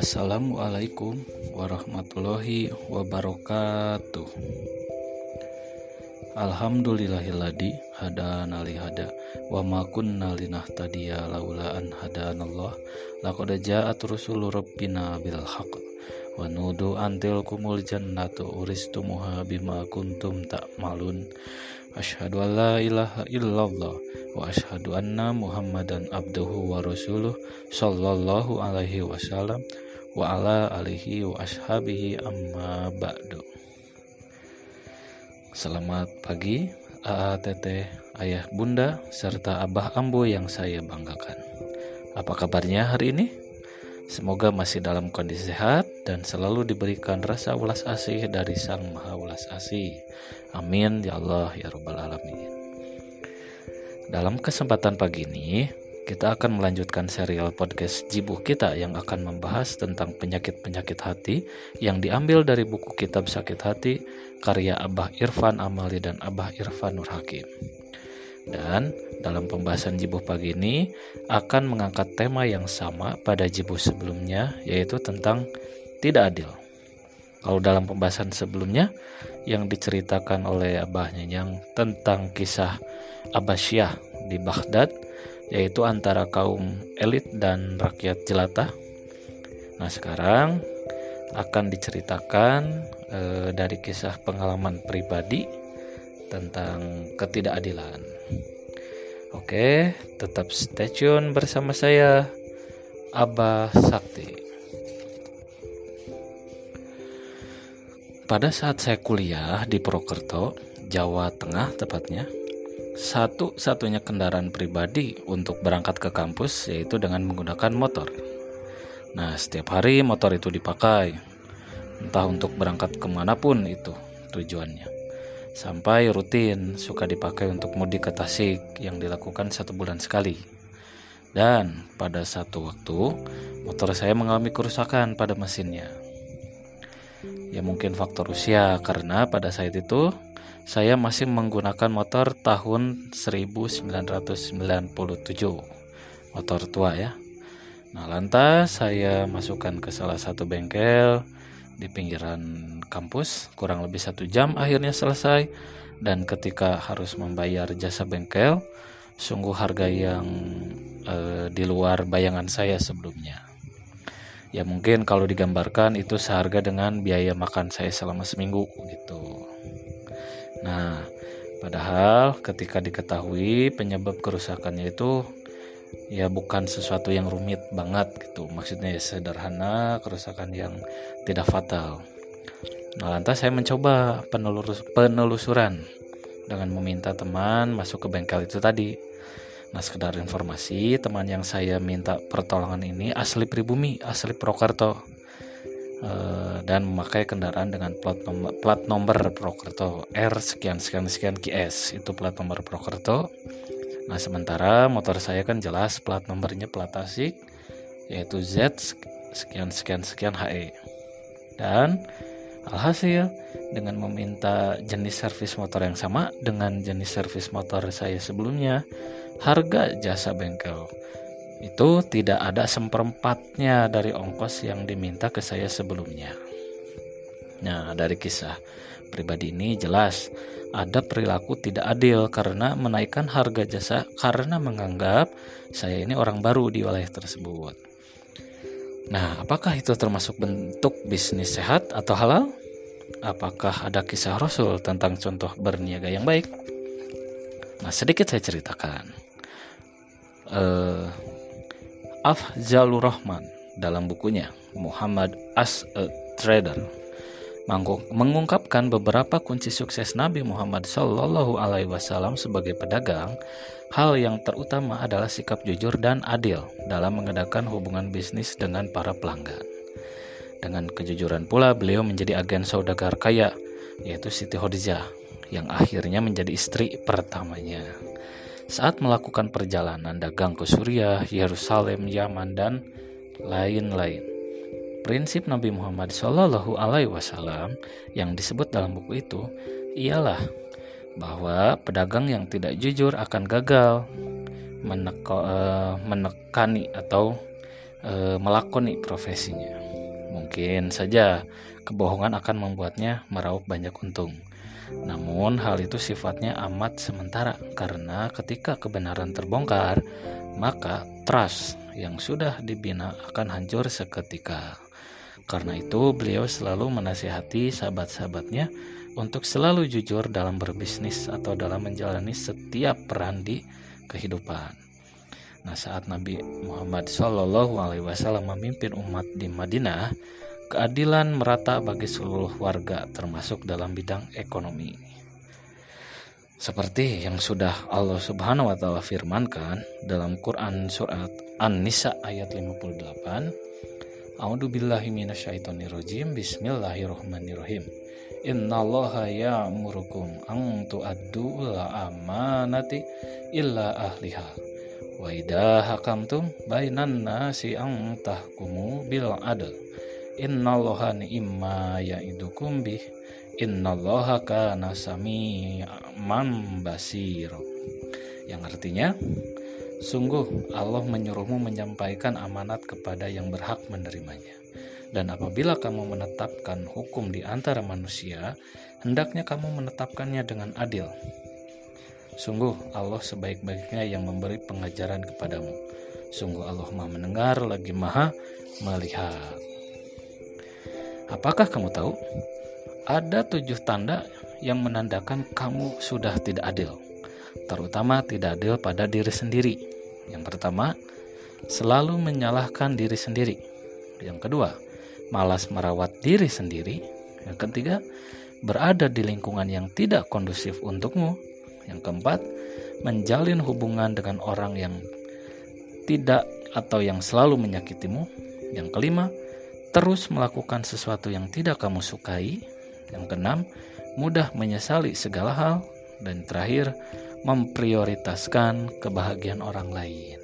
Assalamualaikum warahmatullahi wabarakatuh. Alhamdulillahilladzi hadana li hada wa ma kunna linahtadiya laula an hadanallah laqad ja'at rusulu rabbina bil haqq wa nudu antil kumul jannatu uristumuha bima kuntum ta'malun. Asyhadu an la ilaha illallah wa asyhadu anna Muhammadan abduhu wa rasuluh sallallahu alaihi wasallam wa ala alihi wa ashabihi amma ba'du. Selamat pagi AATT ayah bunda serta abah ambo yang saya banggakan. Apa kabarnya hari ini? Semoga masih dalam kondisi sehat dan selalu diberikan rasa ulas asih dari Sang Maha Ulas Asih. Amin ya Allah ya Rabbal Alamin. Dalam kesempatan pagi ini, kita akan melanjutkan serial podcast Jibuh kita yang akan membahas tentang penyakit-penyakit hati yang diambil dari buku kitab Sakit Hati karya Abah Irfan Amali dan Abah Irfan Nur Hakim. Dan dalam pembahasan Jibuh pagi ini akan mengangkat tema yang sama pada Jibuh sebelumnya yaitu tentang tidak adil. Kalau dalam pembahasan sebelumnya yang diceritakan oleh Abahnya yang tentang kisah Abbasiyah di Baghdad yaitu antara kaum elit dan rakyat jelata. Nah, sekarang akan diceritakan e, dari kisah pengalaman pribadi tentang ketidakadilan. Oke, tetap stay tune bersama saya Abah Sakti. Pada saat saya kuliah di Purwokerto, Jawa Tengah tepatnya, satu-satunya kendaraan pribadi untuk berangkat ke kampus yaitu dengan menggunakan motor. Nah, setiap hari motor itu dipakai, entah untuk berangkat ke mana pun itu tujuannya. Sampai rutin suka dipakai untuk mudik ke Tasik yang dilakukan satu bulan sekali. Dan pada satu waktu, motor saya mengalami kerusakan pada mesinnya ya mungkin faktor usia karena pada saat itu saya masih menggunakan motor tahun 1997 motor tua ya. Nah lantas saya masukkan ke salah satu bengkel di pinggiran kampus. Kurang lebih satu jam akhirnya selesai. Dan ketika harus membayar jasa bengkel sungguh harga yang eh, di luar bayangan saya sebelumnya. Ya mungkin kalau digambarkan itu seharga dengan biaya makan saya selama seminggu gitu. Nah, padahal ketika diketahui penyebab kerusakannya itu ya bukan sesuatu yang rumit banget gitu. Maksudnya ya sederhana, kerusakan yang tidak fatal. Nah, lantas saya mencoba penelus penelusuran dengan meminta teman masuk ke bengkel itu tadi Nah sekedar informasi teman yang saya minta pertolongan ini asli pribumi, asli Prokerto dan memakai kendaraan dengan plat nomor, plat nomor Prokerto R sekian sekian sekian QS itu plat nomor Prokerto. Nah sementara motor saya kan jelas plat nomornya plat Tasik yaitu Z sekian sekian sekian HE dan Alhasil, dengan meminta jenis servis motor yang sama dengan jenis servis motor saya sebelumnya, harga jasa bengkel itu tidak ada seperempatnya dari ongkos yang diminta ke saya sebelumnya. Nah, dari kisah pribadi ini jelas ada perilaku tidak adil karena menaikkan harga jasa karena menganggap saya ini orang baru di wilayah tersebut. Nah, apakah itu termasuk bentuk bisnis sehat atau halal? Apakah ada kisah Rasul tentang contoh berniaga yang baik? Nah, sedikit saya ceritakan uh, Afzalur Rahman dalam bukunya Muhammad as a Trader mengungkapkan beberapa kunci sukses Nabi Muhammad Shallallahu Alaihi Wasallam sebagai pedagang. Hal yang terutama adalah sikap jujur dan adil dalam mengadakan hubungan bisnis dengan para pelanggan. Dengan kejujuran pula beliau menjadi agen saudagar kaya, yaitu Siti Khadijah, yang akhirnya menjadi istri pertamanya saat melakukan perjalanan dagang ke Suriah, Yerusalem, Yaman, dan lain-lain. Prinsip Nabi Muhammad Shallallahu Alaihi Wasallam yang disebut dalam buku itu ialah bahwa pedagang yang tidak jujur akan gagal meneko, uh, menekani atau uh, melakoni profesinya. mungkin saja kebohongan akan membuatnya meraup banyak untung. Namun hal itu sifatnya amat sementara karena ketika kebenaran terbongkar, maka trust yang sudah dibina akan hancur seketika. Karena itu beliau selalu menasihati sahabat-sahabatnya untuk selalu jujur dalam berbisnis atau dalam menjalani setiap peran di kehidupan. Nah, saat Nabi Muhammad Wasallam memimpin umat di Madinah, keadilan merata bagi seluruh warga, termasuk dalam bidang ekonomi. Seperti yang sudah Allah Subhanahu wa taala firmankan dalam Quran surat An-Nisa ayat 58. A'udzu billahi minasyaitonirrajim. Bismillahirrahmanirrahim. Innallaha ya'murukum an tu'addu amanati illa ahliha Wa idha hakamtum bainan nasi ang tahkumu bil adl. Innallaha ni'ma ya'idukum bih. Innallaha kana sami'man basir. Yang artinya, sungguh Allah menyuruhmu menyampaikan amanat kepada yang berhak menerimanya. Dan apabila kamu menetapkan hukum di antara manusia, hendaknya kamu menetapkannya dengan adil Sungguh Allah sebaik-baiknya yang memberi pengajaran kepadamu. Sungguh Allah maha mendengar lagi maha melihat. Apakah kamu tahu? Ada tujuh tanda yang menandakan kamu sudah tidak adil. Terutama tidak adil pada diri sendiri. Yang pertama, selalu menyalahkan diri sendiri. Yang kedua, malas merawat diri sendiri. Yang ketiga, berada di lingkungan yang tidak kondusif untukmu. Yang keempat, menjalin hubungan dengan orang yang tidak atau yang selalu menyakitimu. Yang kelima, terus melakukan sesuatu yang tidak kamu sukai. Yang keenam, mudah menyesali segala hal. Dan terakhir, memprioritaskan kebahagiaan orang lain.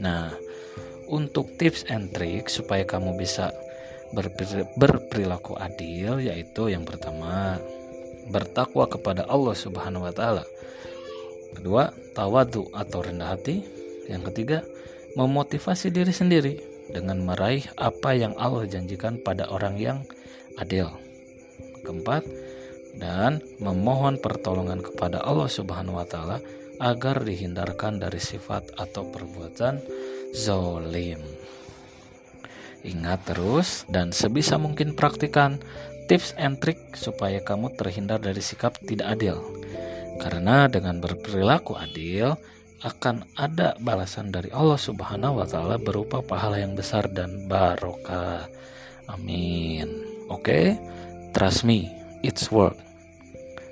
Nah, untuk tips and trick supaya kamu bisa berperilaku adil yaitu yang pertama bertakwa kepada Allah Subhanahu wa taala. Kedua, tawadu atau rendah hati. Yang ketiga, memotivasi diri sendiri dengan meraih apa yang Allah janjikan pada orang yang adil. Keempat, dan memohon pertolongan kepada Allah Subhanahu wa taala agar dihindarkan dari sifat atau perbuatan zolim. Ingat terus dan sebisa mungkin praktikan tips and trick supaya kamu terhindar dari sikap tidak adil. Karena dengan berperilaku adil akan ada balasan dari Allah Subhanahu wa taala berupa pahala yang besar dan barokah. Amin. Oke, okay? trust me, it's work.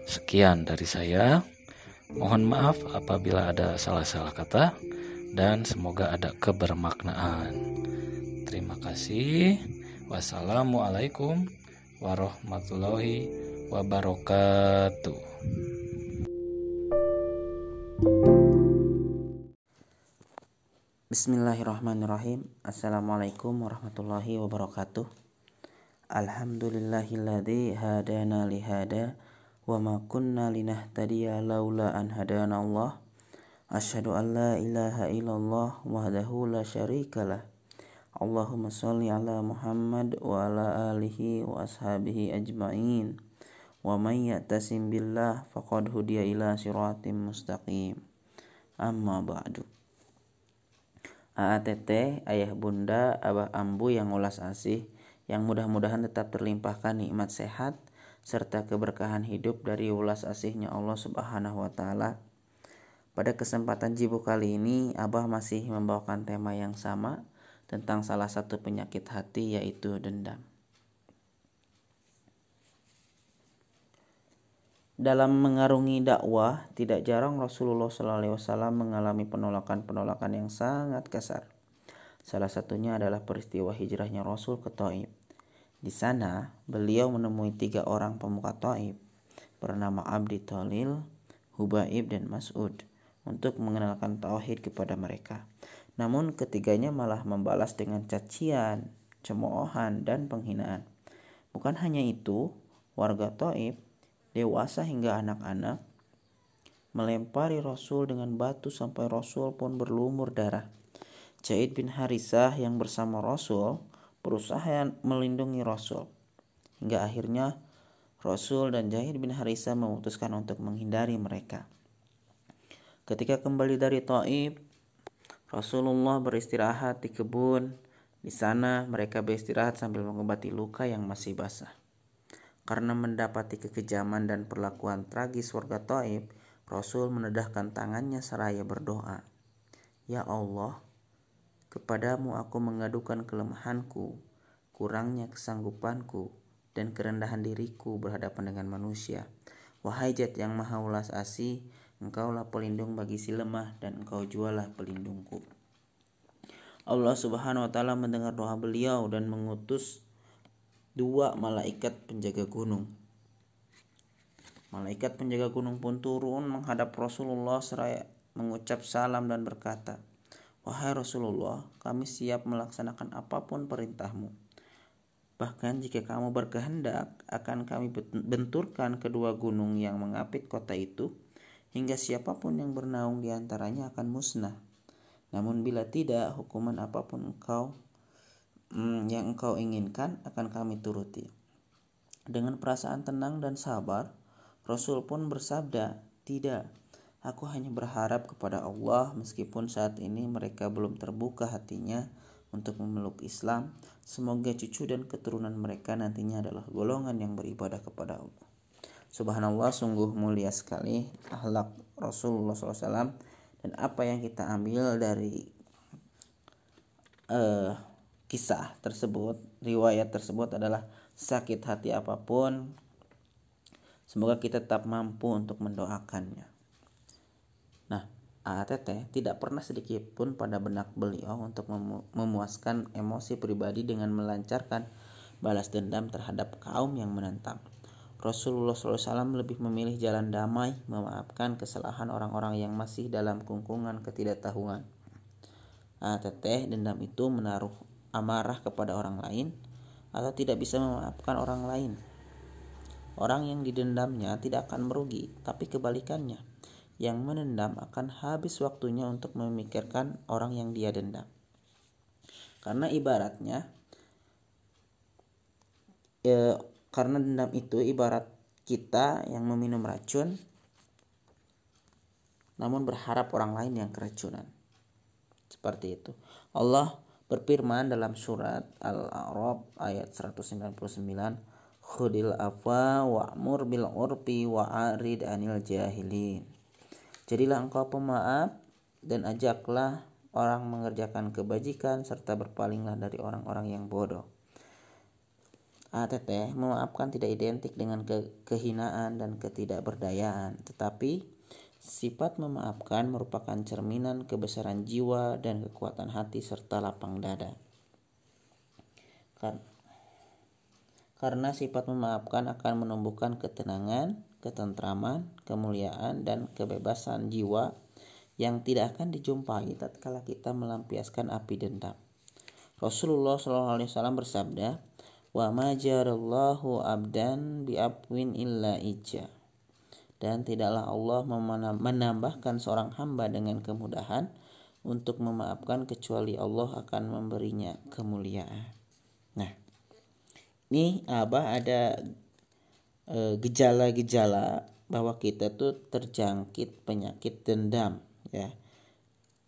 Sekian dari saya. Mohon maaf apabila ada salah-salah kata dan semoga ada kebermaknaan. Terima kasih. Wassalamualaikum warahmatullahi wabarakatuh. Bismillahirrahmanirrahim. Assalamualaikum warahmatullahi wabarakatuh. Alhamdulillahilladzi hadana lihada wa ma kunna linahtadiya laula an hadana Allah. Asyhadu an la ilaha illallah wahdahu la syarikalah Allahumma salli ala Muhammad wa ala alihi wa ashabihi ajma'in wa man ya'tasim billah faqad hudiya ila siratim mustaqim amma ba'du AATT, ayah bunda, abah ambu yang ulas asih, yang mudah-mudahan tetap terlimpahkan nikmat sehat, serta keberkahan hidup dari ulas asihnya Allah subhanahu wa ta'ala. Pada kesempatan jibu kali ini, abah masih membawakan tema yang sama, tentang salah satu penyakit hati yaitu dendam. Dalam mengarungi dakwah, tidak jarang Rasulullah SAW mengalami penolakan-penolakan yang sangat kasar. Salah satunya adalah peristiwa hijrahnya Rasul ke Taib. Di sana, beliau menemui tiga orang pemuka Taib bernama Abdi Talil, Hubaib, dan Mas'ud untuk mengenalkan tauhid kepada mereka. Namun ketiganya malah membalas dengan cacian, cemoohan, dan penghinaan. Bukan hanya itu, warga Taib, dewasa hingga anak-anak, melempari Rasul dengan batu sampai Rasul pun berlumur darah. Jaid bin Harisah yang bersama Rasul berusaha melindungi Rasul. Hingga akhirnya Rasul dan Jahid bin Harisa memutuskan untuk menghindari mereka. Ketika kembali dari Taib, Rasulullah beristirahat di kebun. Di sana mereka beristirahat sambil mengobati luka yang masih basah. Karena mendapati kekejaman dan perlakuan tragis warga Taib, Rasul menedahkan tangannya seraya berdoa. Ya Allah, kepadamu aku mengadukan kelemahanku, kurangnya kesanggupanku, dan kerendahan diriku berhadapan dengan manusia. Wahai Jat yang maha ulas asih, engkaulah pelindung bagi si lemah dan engkau jualah pelindungku. Allah subhanahu wa ta'ala mendengar doa beliau dan mengutus dua malaikat penjaga gunung. Malaikat penjaga gunung pun turun menghadap Rasulullah seraya mengucap salam dan berkata, Wahai Rasulullah, kami siap melaksanakan apa pun perintahmu. Bahkan jika kamu berkehendak, akan kami benturkan kedua gunung yang mengapit kota itu, hingga siapa pun yang bernaung di antaranya akan musnah. Namun bila tidak, hukuman apa pun engkau hmm, yang engkau inginkan akan kami turuti. Dengan perasaan tenang dan sabar, Rasul pun bersabda, "Tidak, aku hanya berharap kepada Allah meskipun saat ini mereka belum terbuka hatinya untuk memeluk Islam. Semoga cucu dan keturunan mereka nantinya adalah golongan yang beribadah kepada Allah." Subhanallah, sungguh mulia sekali akhlak Rasulullah SAW dan apa yang kita ambil dari uh, kisah tersebut, riwayat tersebut adalah sakit hati apa pun, semoga kita tetap mampu untuk mendoakannya. Nah, ATT tidak pernah sedikit pun pada benak beliau untuk memuaskan emosi pribadi dengan melancarkan balas dendam terhadap kaum yang menentang. Rasulullah SAW lebih memilih jalan damai, memaafkan kesalahan orang-orang yang masih dalam kungkungan ketidaktahuan. ATT dendam itu menaruh amarah kepada orang lain atau tidak bisa memaafkan orang lain. Orang yang didendamnya tidak akan merugi, tapi kebalikannya. Yang menendam akan habis waktunya untuk memikirkan orang yang dia dendam. Karena ibaratnya ya, karena dendam itu ibarat kita yang meminum racun namun berharap orang lain yang keracunan. Seperti itu. Allah berfirman dalam surat Al-A'raf ayat 199 khudil afwa wa'mur bil urfi wa'arid anil jahilin. Jadilah engkau pemaaf dan ajaklah orang mengerjakan kebajikan serta berpalinglah dari orang-orang yang bodoh. ATT memaafkan tidak identik dengan ke kehinaan dan ketidakberdayaan tetapi Sifat memaafkan merupakan cerminan kebesaran jiwa dan kekuatan hati serta lapang dada. Karena sifat memaafkan akan menumbuhkan ketenangan, ketentraman, kemuliaan, dan kebebasan jiwa yang tidak akan dijumpai tatkala kita melampiaskan api dendam. Rasulullah SAW bersabda, "Wa ma jarallahu abdan bi apwin illa ija." Dan tidaklah Allah menambahkan seorang hamba dengan kemudahan untuk memaafkan kecuali Allah akan memberinya kemuliaan. Nah, ini apa ada e, gejala-gejala bahwa kita tuh terjangkit penyakit dendam ya.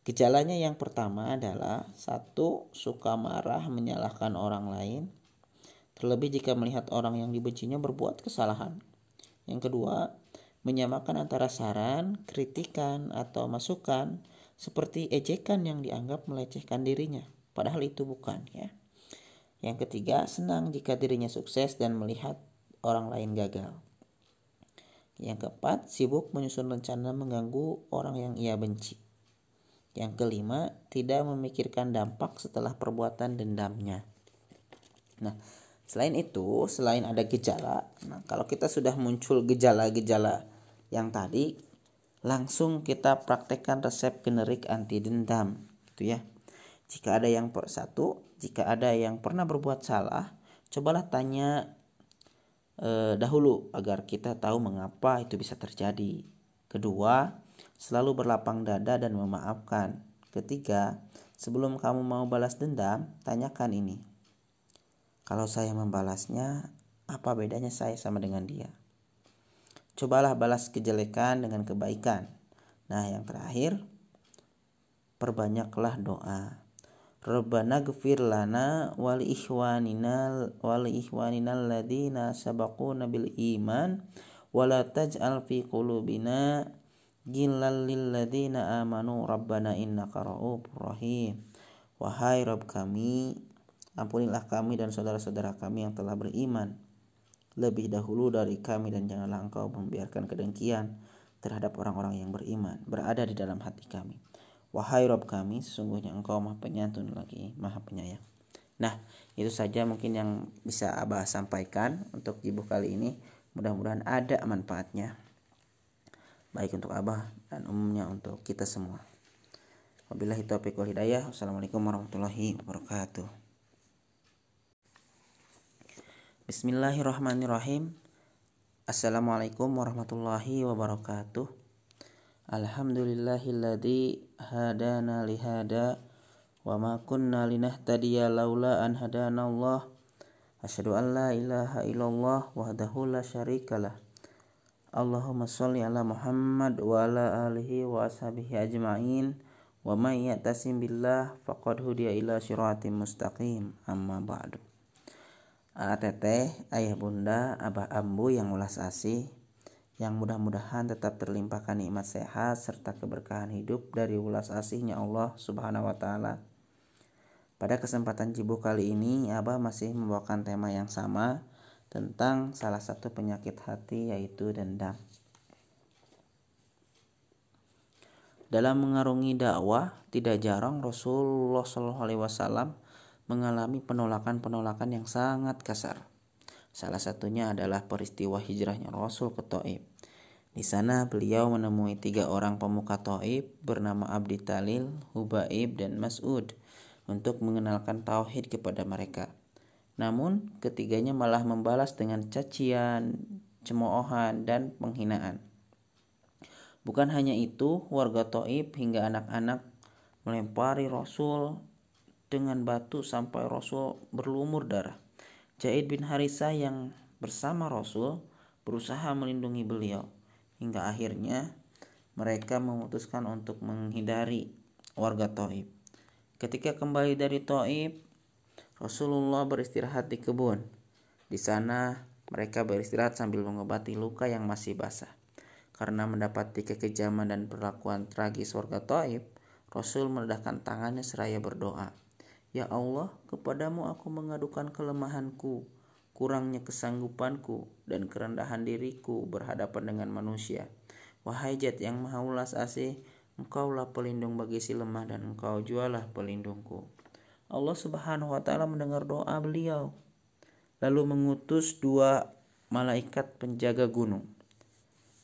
Gejalanya yang pertama adalah satu suka marah menyalahkan orang lain terlebih jika melihat orang yang dibencinya berbuat kesalahan. Yang kedua, menyamakan antara saran, kritikan, atau masukan seperti ejekan yang dianggap melecehkan dirinya, padahal itu bukan ya. Yang ketiga, senang jika dirinya sukses dan melihat orang lain gagal. Yang keempat, sibuk menyusun rencana mengganggu orang yang ia benci. Yang kelima, tidak memikirkan dampak setelah perbuatan dendamnya. Nah, Selain itu, selain ada gejala, nah kalau kita sudah muncul gejala-gejala yang tadi, langsung kita praktekkan resep generik anti dendam, gitu ya. Jika ada yang per satu, jika ada yang pernah berbuat salah, cobalah tanya eh, dahulu agar kita tahu mengapa itu bisa terjadi. Kedua, selalu berlapang dada dan memaafkan. Ketiga, sebelum kamu mau balas dendam, tanyakan ini Kalau saya membalasnya, apa bedanya saya sama dengan dia? Cobalah balas kejelekan dengan kebaikan. Nah, yang terakhir, perbanyaklah doa. Rabbana gfir lana wal ikhwanina wal ikhwanina alladina sabaquna bil iman wala taj'al fi qulubina ghillal lil ladina amanu rabbana innaka ra'ufur rahim wahai Rabb kami ampunilah kami dan saudara-saudara kami yang telah beriman lebih dahulu dari kami dan janganlah engkau membiarkan kedengkian terhadap orang-orang yang beriman berada di dalam hati kami. Wahai Rob kami, sesungguhnya engkau maha penyantun lagi, maha penyayang. Nah, itu saja mungkin yang bisa Abah sampaikan untuk ibu kali ini. Mudah-mudahan ada manfaatnya. Baik untuk Abah dan umumnya untuk kita semua. Wabillahi taufiq wal hidayah. Wassalamualaikum warahmatullahi wabarakatuh. Bismillahirrahmanirrahim. Assalamualaikum warahmatullahi wabarakatuh. Alhamdulillahilladzi hadana lihada wa ma kunna linahtadiya laula an hadana Allah. Asyhadu an la ilaha illallah wahdahu la syarikalah. Allahumma sholli ala Muhammad wa ala alihi wa ashabihi ajma'in. Wa may ya'tasim billah faqad hudiya ila siratim mustaqim. Amma ba'du. Teteh, ayah bunda, abah ambu yang ulas asih, yang mudah-mudahan tetap terlimpahkan nikmat sehat serta keberkahan hidup dari ulas asihnya Allah Subhanahu wa taala. Pada kesempatan jibu kali ini, Abah masih membawakan tema yang sama tentang salah satu penyakit hati yaitu dendam. Dalam mengarungi dakwah, tidak jarang Rasulullah SAW mengalami penolakan-penolakan yang sangat kasar. Salah satunya adalah peristiwa hijrahnya Rasul ke Taif. Di sana beliau menemui tiga orang pemuka Taif bernama Abdi Talil, Hubaib, dan Mas'ud untuk mengenalkan tauhid kepada mereka. Namun ketiganya malah membalas dengan cacian, cemoohan, dan penghinaan. Bukan hanya itu, warga Taif hingga anak-anak melempari Rasul dengan batu sampai Rasul berlumur darah. Jaid bin Harisa yang bersama Rasul berusaha melindungi beliau hingga akhirnya mereka memutuskan untuk menghindari warga Taif. Ketika kembali dari Taif, Rasulullah beristirahat di kebun. Di sana mereka beristirahat sambil mengobati luka yang masih basah. Karena mendapati kekejaman dan perlakuan tragis warga Taif, Rasul meledakkan tangannya seraya berdoa. Ya Allah, kepadamu aku mengadukan kelemahanku, kurangnya kesanggupanku, dan kerendahan diriku berhadapan dengan manusia. Wahai Jat yang maha ulas asih, engkaulah pelindung bagi si lemah dan engkau jualah pelindungku. Allah subhanahu wa ta'ala mendengar doa beliau. Lalu mengutus dua malaikat penjaga gunung.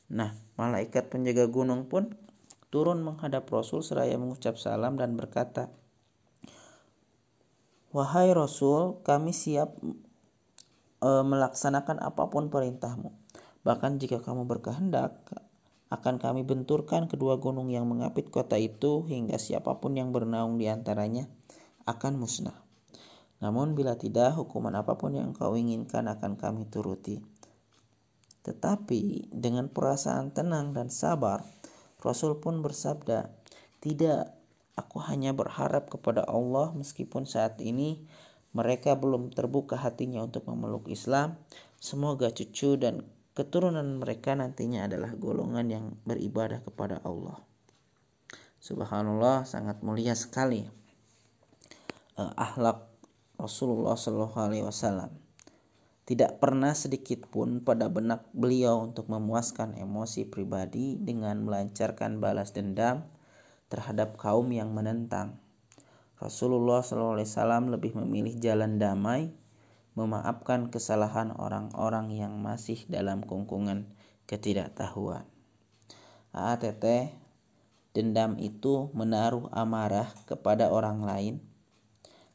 Nah, malaikat penjaga gunung pun turun menghadap Rasul seraya mengucap salam dan berkata, Wahai Rasul, kami siap e, melaksanakan apa pun perintahmu. Bahkan jika kamu berkehendak, akan kami benturkan kedua gunung yang mengapit kota itu hingga siapa pun yang bernaung di antaranya akan musnah. Namun bila tidak, hukuman apa pun yang kau inginkan akan kami turuti. Tetapi dengan perasaan tenang dan sabar, Rasul pun bersabda, "Tidak, Aku hanya berharap kepada Allah meskipun saat ini mereka belum terbuka hatinya untuk memeluk Islam. Semoga cucu dan keturunan mereka nantinya adalah golongan yang beribadah kepada Allah. Subhanallah sangat mulia sekali uh, akhlak Rasulullah Shallallahu Alaihi Wasallam. Tidak pernah sedikit pun pada benak beliau untuk memuaskan emosi pribadi dengan melancarkan balas dendam terhadap kaum yang menentang. Rasulullah SAW lebih memilih jalan damai, memaafkan kesalahan orang-orang yang masih dalam kungkungan ketidaktahuan. AATT, dendam itu menaruh amarah kepada orang lain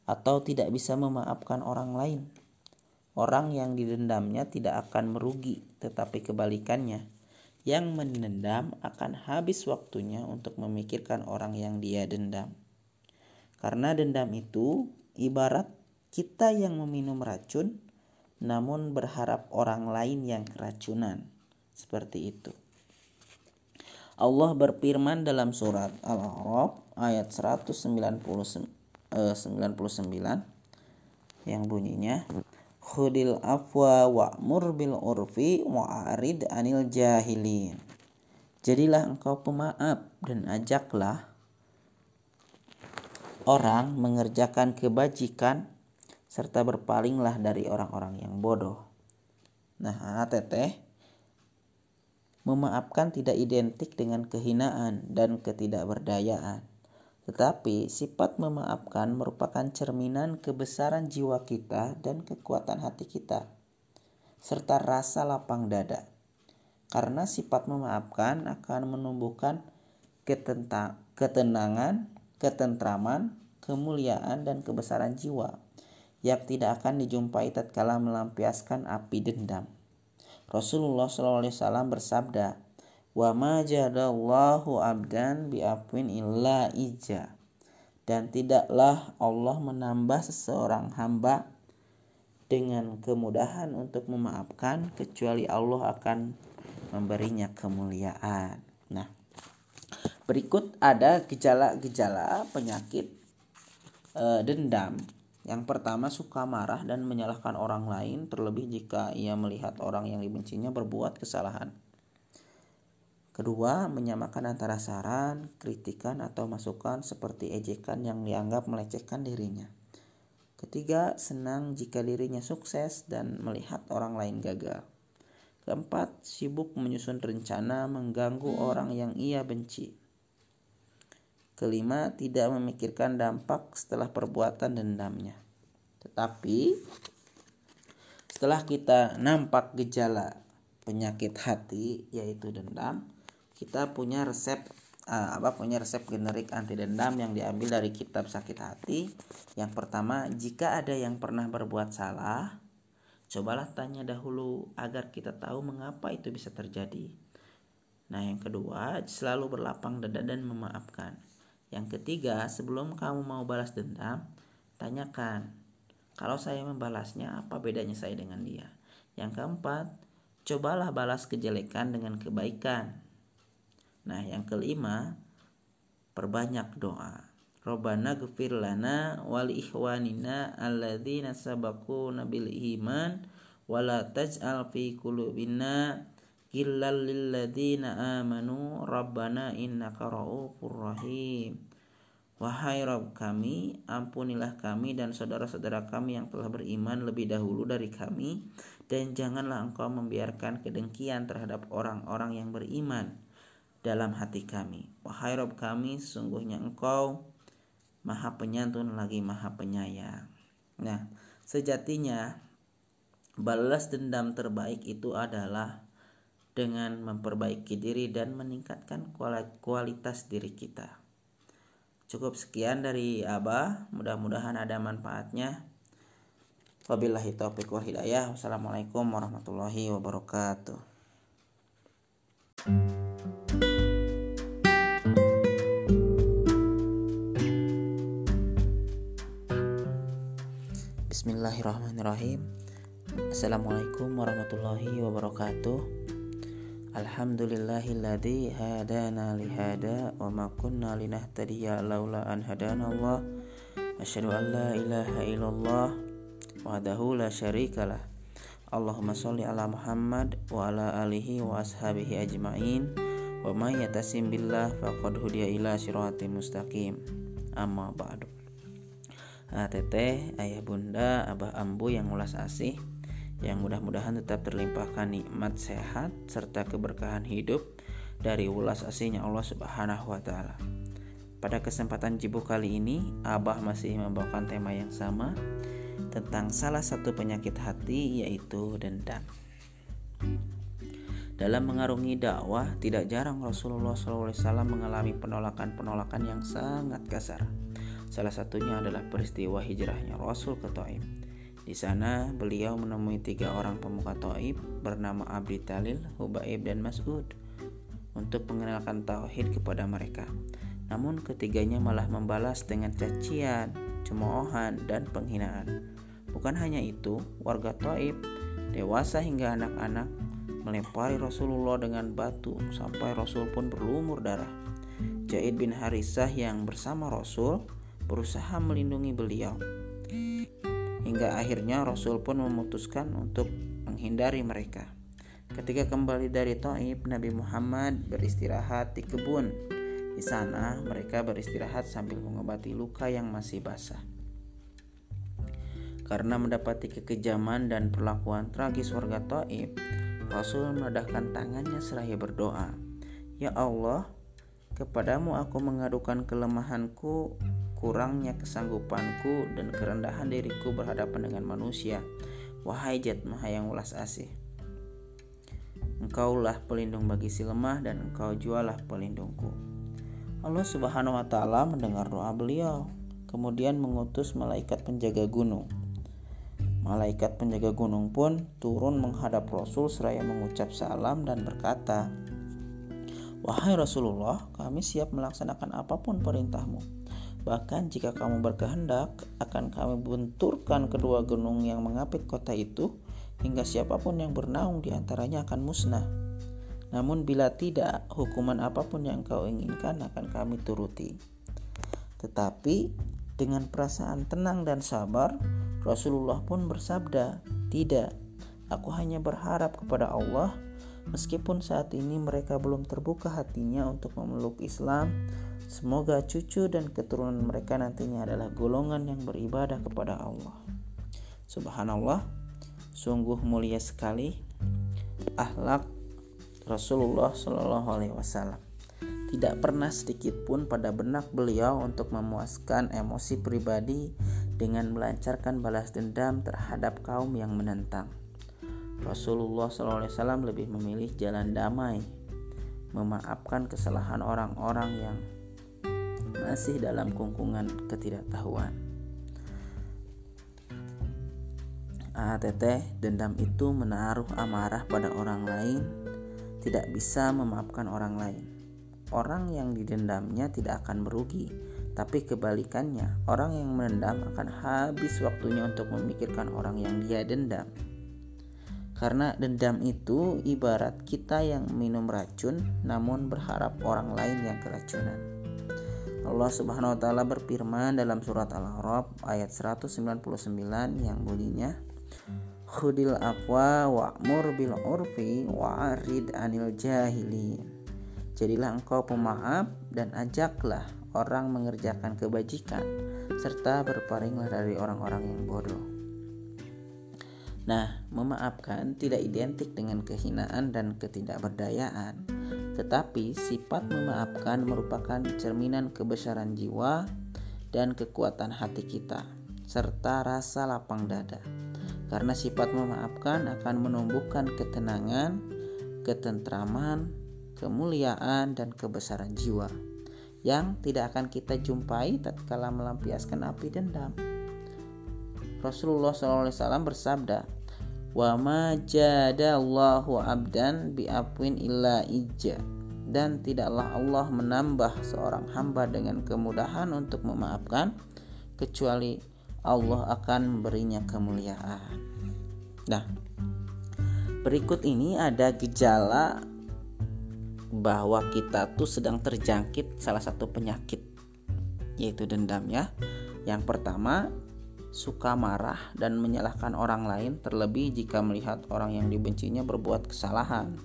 atau tidak bisa memaafkan orang lain. Orang yang didendamnya tidak akan merugi, tetapi kebalikannya yang mendendam akan habis waktunya untuk memikirkan orang yang dia dendam. Karena dendam itu ibarat kita yang meminum racun namun berharap orang lain yang keracunan. Seperti itu. Allah berfirman dalam surat Al-A'raf ayat 199 eh, yang bunyinya khudil afwa wa'mur bil urfi wa'arid anil jahilin. Jadilah engkau pemaaf dan ajaklah orang mengerjakan kebajikan serta berpalinglah dari orang-orang yang bodoh. Nah, teteh, memaafkan tidak identik dengan kehinaan dan ketidakberdayaan. Tetapi sifat memaafkan merupakan cerminan kebesaran jiwa kita dan kekuatan hati kita, serta rasa lapang dada. Karena sifat memaafkan akan menumbuhkan ketenangan, ketentraman, kemuliaan, dan kebesaran jiwa yang tidak akan dijumpai tatkala melampiaskan api dendam. Rasulullah SAW bersabda, "Wa ma jadallahu abdan bi'afwin illa ija." Dan tidaklah Allah menambah seseorang hamba dengan kemudahan untuk memaafkan kecuali Allah akan memberinya kemuliaan. Nah, berikut ada gejala-gejala penyakit e, dendam yang pertama suka marah dan menyalahkan orang lain terlebih jika ia melihat orang yang dibencinya berbuat kesalahan. Kedua, menyamakan antara saran, kritikan atau masukan seperti ejekan yang dianggap melecehkan dirinya. Ketiga, senang jika dirinya sukses dan melihat orang lain gagal. Keempat, sibuk menyusun rencana mengganggu orang yang ia benci. Kelima, tidak memikirkan dampak setelah perbuatan dendamnya. Tetapi setelah kita nampak gejala penyakit hati yaitu dendam, kita punya resep uh, apa punya resep generik anti dendam yang diambil dari kitab sakit hati. Yang pertama, jika ada yang pernah berbuat salah, cobalah tanya dahulu agar kita tahu mengapa itu bisa terjadi. Nah, yang kedua, selalu berlapang dada dan memaafkan. Yang ketiga, sebelum kamu mau balas dendam, tanyakan, kalau saya membalasnya, apa bedanya saya dengan dia? Yang keempat, cobalah balas kejelekan dengan kebaikan. Nah, yang kelima, perbanyak doa. Robbana gfir lana wal ikhwanina alladzina sabaquna bil iman wala taj'al fi qulubina illal lilladzina amanu. Rabbana innaka ra'ufur rahim. Wahai Rabb kami, ampunilah kami dan saudara-saudara kami yang telah beriman lebih dahulu dari kami, dan janganlah engkau membiarkan kedengkian terhadap orang-orang yang beriman dalam hati kami. Wahai Rabb kami, sesungguhnya engkau maha penyantun lagi maha penyayang. Nah, sejatinya balas dendam terbaik itu adalah dengan memperbaiki diri dan meningkatkan kualitas diri kita. Cukup sekian dari Abah, mudah-mudahan ada manfaatnya. Wabillahi taufiq wal hidayah. Wassalamualaikum warahmatullahi wabarakatuh. Bismillahirrahmanirrahim. Assalamualaikum warahmatullahi wabarakatuh. Alhamdulillahilladzi hadana lihada wa ma kunna linahtadiya laula an hadana Allah. Asyhadu an la ilaha illallah wahdahu la syarikalah. Allahumma sholli ala Muhammad wa ala alihi wa ashabihi ajmain. Wa may yatasim billah faqad hudiya ila siratim mustaqim. Amma ba'du. Ah, teteh, ayah bunda, abah ambu yang ulas asih yang mudah-mudahan tetap terlimpahkan nikmat sehat serta keberkahan hidup dari ulas asihnya Allah Subhanahu wa taala. Pada kesempatan jibu kali ini, Abah masih membawakan tema yang sama tentang salah satu penyakit hati yaitu dendam. Dalam mengarungi dakwah, tidak jarang Rasulullah SAW mengalami penolakan-penolakan yang sangat kasar. Salah satunya adalah peristiwa hijrahnya Rasul ke Taif di sana beliau menemui tiga orang pemuka Taib bernama Abdi Talil, Hubaib, dan Mas'ud untuk mengenalkan tauhid kepada mereka. Namun ketiganya malah membalas dengan cacian, cemoohan, dan penghinaan. Bukan hanya itu, warga Taib, dewasa hingga anak-anak, melempari Rasulullah dengan batu sampai Rasul pun berlumur darah. Jaid bin Harisah yang bersama Rasul berusaha melindungi beliau. Hingga akhirnya Rasul pun memutuskan untuk menghindari mereka. Ketika kembali dari Taib, Nabi Muhammad beristirahat di kebun. Di sana, mereka beristirahat sambil mengobati luka yang masih basah. Karena mendapati kekejaman dan perlakuan tragis warga Taib, Rasul meledakkan tangannya seraya berdoa, "Ya Allah, kepadamu aku mengadukan kelemahanku, kurangnya kesanggupanku, dan kerendahan diriku berhadapan dengan manusia. Wahai Jat Maha yang ulas asih, Engkaulah pelindung bagi si lemah dan engkau jualah pelindungku. Allah Subhanahu wa taala mendengar doa beliau, kemudian mengutus malaikat penjaga gunung. Malaikat penjaga gunung pun turun menghadap Rasul seraya mengucap salam dan berkata, Wahai Rasulullah, kami siap melaksanakan apa pun perintahmu. Bahkan jika kamu berkehendak, akan kami benturkan kedua gunung yang mengapit kota itu hingga siapa pun yang bernaung di antaranya akan musnah. Namun bila tidak, hukuman apa pun yang kau inginkan akan kami turuti. Tetapi dengan perasaan tenang dan sabar, Rasulullah pun bersabda, "Tidak, aku hanya berharap kepada Allah meskipun saat ini mereka belum terbuka hatinya untuk memeluk Islam. Semoga cucu dan keturunan mereka nantinya adalah golongan yang beribadah kepada Allah." Subhanallah, Sungguh mulia sekali akhlak Rasulullah Shallallahu Alaihi Wasallam. Tidak pernah sedikit pun pada benak beliau untuk memuaskan emosi pribadi dengan melancarkan balas dendam terhadap kaum yang menentang. Rasulullah SAW lebih memilih jalan damai, memaafkan kesalahan orang-orang yang masih dalam kungkungan ketidaktahuan. ATT dendam itu menaruh amarah pada orang lain, tidak bisa memaafkan orang lain. Orang yang didendamnya tidak akan merugi, tapi kebalikannya, orang yang menendam akan habis waktunya untuk memikirkan orang yang dia dendam. Karena dendam itu ibarat kita yang minum racun namun berharap orang lain yang keracunan. Allah Subhanahu wa taala berfirman dalam surat Al-A'raf ayat 199 yang bunyinya khudil afwa wa'mur bil urfi wa'arid anil jahilin. Jadilah engkau pemaaf dan ajaklah orang mengerjakan kebajikan serta berpalinglah dari orang-orang yang bodoh. Nah, memaafkan tidak identik dengan kehinaan dan ketidakberdayaan, tetapi sifat memaafkan merupakan cerminan kebesaran jiwa dan kekuatan hati kita, serta rasa lapang dada karena sifat memaafkan akan menumbuhkan ketenangan, ketentraman, kemuliaan, dan kebesaran jiwa yang tidak akan kita jumpai tatkala melampiaskan api dendam. Rasulullah SAW bersabda, "Wa ma jadallahu abdan bi apwin illa ija." Dan tidaklah Allah menambah seorang hamba dengan kemudahan untuk memaafkan kecuali Allah akan memberinya kemuliaan. Nah, berikut ini ada gejala bahwa kita tuh sedang terjangkit salah satu penyakit yaitu dendam ya. Yang pertama, suka marah dan menyalahkan orang lain terlebih jika melihat orang yang dibencinya berbuat kesalahan.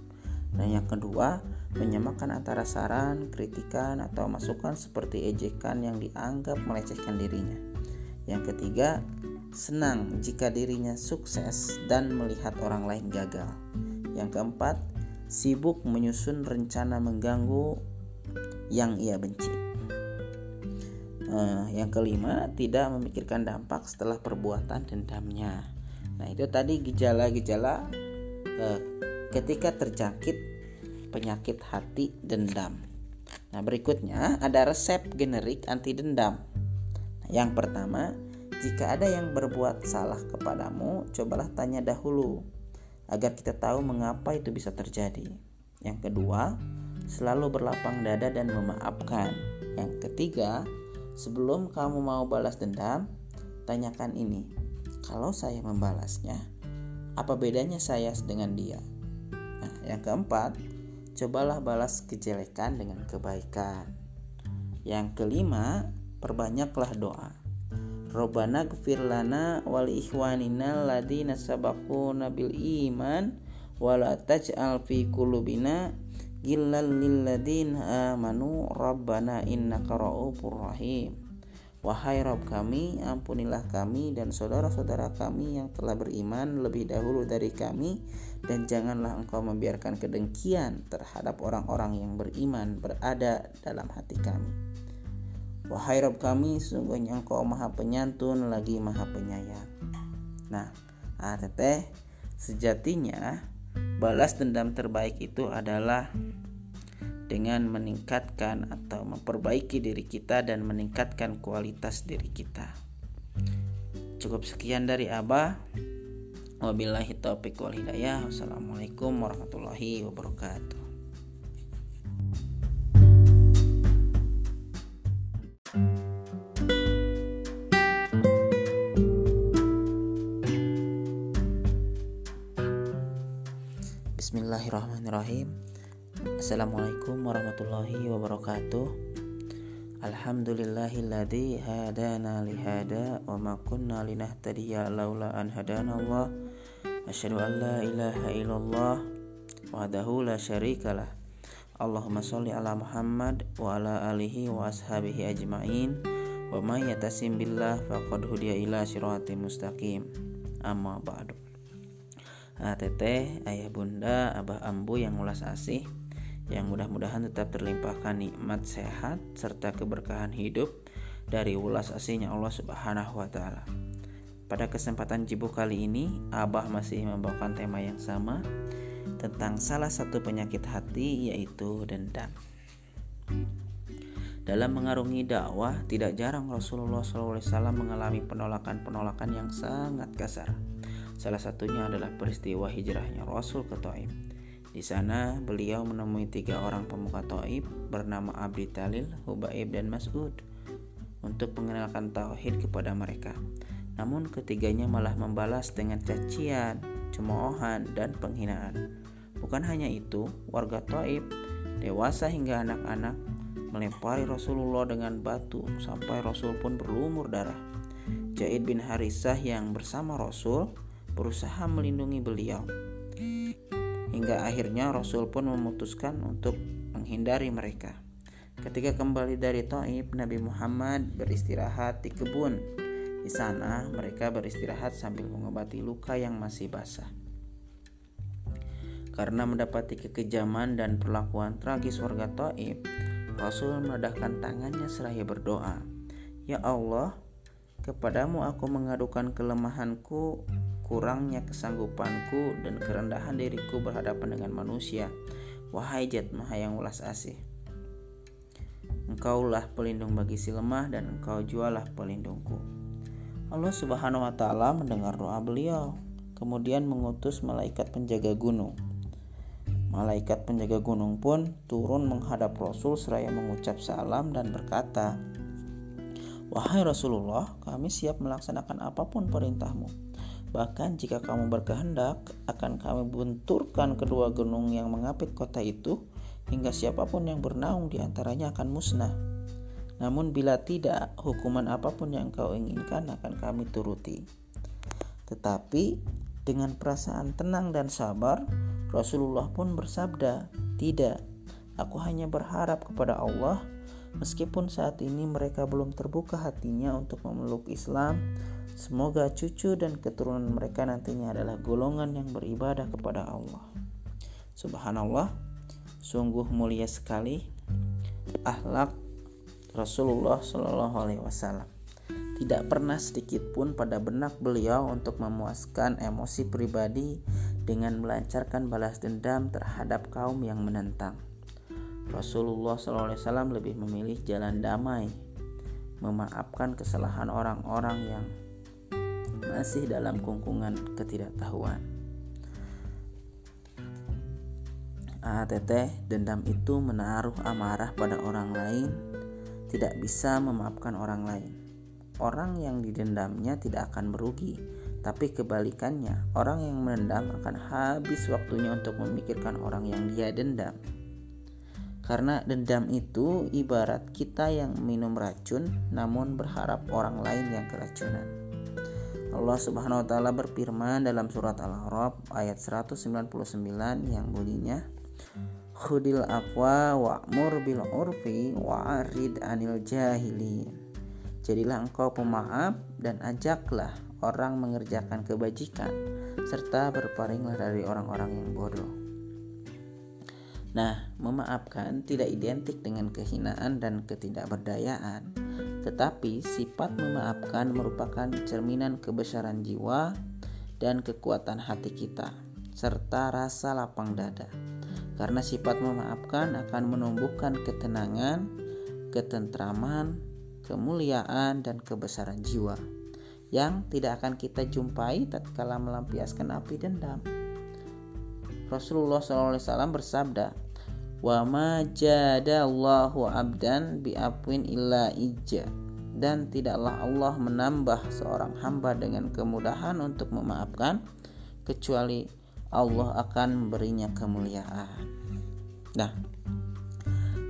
Dan yang kedua, menyamakan antara saran, kritikan, atau masukan seperti ejekan yang dianggap melecehkan dirinya. Yang ketiga, senang jika dirinya sukses dan melihat orang lain gagal. Yang keempat, sibuk menyusun rencana mengganggu yang ia benci. Uh, yang kelima, tidak memikirkan dampak setelah perbuatan dendamnya. Nah, itu tadi gejala-gejala uh, ketika terjangkit penyakit hati dendam. Nah, berikutnya ada resep generik anti dendam. Yang pertama, jika ada yang berbuat salah kepadamu, cobalah tanya dahulu agar kita tahu mengapa itu bisa terjadi. Yang kedua, selalu berlapang dada dan memaafkan. Yang ketiga, sebelum kamu mau balas dendam, tanyakan ini. kalau saya membalasnya, apa bedanya saya dengan dia? Nah, yang keempat, cobalah balas kejelekan dengan kebaikan. Yang kelima, perbanyaklah doa. Robbana gfir lana wal ikhwanina ladina sabaquna bil iman wala taj'al fi qulubina gillal lil ladina amanu rabbana innaka ra'ufur rahim Wahai Rob kami, ampunilah kami dan saudara-saudara kami yang telah beriman lebih dahulu dari kami dan janganlah engkau membiarkan kedengkian terhadap orang-orang yang beriman berada dalam hati kami. Wahai Rob kami, sungguhnya engkau maha penyantun lagi maha penyayang. Nah, ah, teteh, sejatinya balas dendam terbaik itu adalah dengan meningkatkan atau memperbaiki diri kita dan meningkatkan kualitas diri kita. Cukup sekian dari Abah. Wabillahi taufiq wal hidayah. Wassalamualaikum warahmatullahi wabarakatuh. Bismillahirrahmanirrahim. Assalamualaikum warahmatullahi wabarakatuh. Alhamdulillahilladzi hadana lihada wa ma kunna linahtadiya laula an hadana Allah. Asyhadu an la ilaha illallah wahdahu la syarikalah Allahumma sholli ala Muhammad wa ala alihi wa ashabihi ajmain. Wa may yatasim billah faqad hudiya ila siratim mustaqim. Amma ba'du teteh, ayah bunda, abah ambu yang ulas asih yang mudah-mudahan tetap terlimpahkan nikmat sehat serta keberkahan hidup dari ulas asihnya Allah Subhanahu wa taala. Pada kesempatan jibu kali ini, Abah masih membawakan tema yang sama tentang salah satu penyakit hati yaitu dendam. Dalam mengarungi dakwah, tidak jarang Rasulullah SAW mengalami penolakan-penolakan yang sangat kasar Salah satunya adalah peristiwa hijrahnya Rasul ke Taif. Di sana beliau menemui tiga orang pemuka Taif bernama Abdi Talil, Hubaib, dan Mas'ud untuk mengenalkan tauhid kepada mereka. Namun ketiganya malah membalas dengan cacian, cemoohan, dan penghinaan. Bukan hanya itu, warga Taif, dewasa hingga anak-anak, melempari Rasulullah dengan batu sampai Rasul pun berlumur darah. Jaid bin Harisah yang bersama Rasul berusaha melindungi beliau. Hingga akhirnya Rasul pun memutuskan untuk menghindari mereka. Ketika kembali dari Taif, Nabi Muhammad beristirahat di kebun. Di sana, mereka beristirahat sambil mengobati luka yang masih basah. Karena mendapati kekejaman dan perlakuan tragis warga Taif, Rasul meledakkan tangannya seraya berdoa, "Ya Allah, kepadamu aku mengadukan kelemahanku kurangnya kesanggupanku dan kerendahan diriku berhadapan dengan manusia. Wahai Jat Maha yang ulas asih. Engkaulah pelindung bagi si lemah dan engkau jualah pelindungku. Allah Subhanahu wa taala mendengar doa beliau, kemudian mengutus malaikat penjaga gunung. Malaikat penjaga gunung pun turun menghadap Rasul seraya mengucap salam dan berkata, Wahai Rasulullah, kami siap melaksanakan apa pun perintahmu. Bahkan jika kamu berkehendak, akan kami benturkan kedua gunung yang mengapit kota itu, hingga siapa pun yang bernaung di antaranya akan musnah. Namun bila tidak, hukuman apa pun yang kau inginkan akan kami turuti. Tetapi dengan perasaan tenang dan sabar, Rasulullah pun bersabda, "Tidak, aku hanya berharap kepada Allah." Meskipun saat ini mereka belum terbuka hatinya untuk memeluk Islam, Semoga cucu dan keturunan mereka nantinya adalah golongan yang beribadah kepada Allah. Subhanallah, sungguh mulia sekali akhlak Rasulullah Shallallahu Alaihi Wasallam. Tidak pernah sedikit pun pada benak beliau untuk memuaskan emosi pribadi dengan melancarkan balas dendam terhadap kaum yang menentang. Rasulullah SAW lebih memilih jalan damai, memaafkan kesalahan orang-orang yang masih dalam kungkungan ketidaktahuan. ATT dendam itu menaruh amarah pada orang lain, tidak bisa memaafkan orang lain. Orang yang didendamnya tidak akan merugi, Tapi kebalikannya, orang yang mendendam akan habis waktunya untuk memikirkan orang yang dia dendam. Karena dendam itu ibarat kita yang minum racun namun berharap orang lain yang keracunan. Allah Subhanahu wa taala berfirman dalam surat Al-A'raf ayat 199 yang bunyinya Khudil afwa wa'mur bil urfi wa'arid anil jahilin. Jadilah engkau pemaaf dan ajaklah orang mengerjakan kebajikan, serta berpalinglah dari orang-orang yang bodoh. Nah, memaafkan tidak identik dengan kehinaan dan ketidakberdayaan, tetapi sifat memaafkan merupakan cerminan kebesaran jiwa dan kekuatan hati kita, serta rasa lapang dada. Karena sifat memaafkan akan menumbuhkan ketenangan, ketentraman, kemuliaan, dan kebesaran jiwa yang tidak akan kita jumpai tatkala melampiaskan api dendam. Rasulullah SAW bersabda, "Wa ma jadallahu abdan bi apwin illa ija." Dan tidaklah Allah menambah seorang hamba dengan kemudahan untuk memaafkan kecuali Allah akan memberinya kemuliaan. Nah,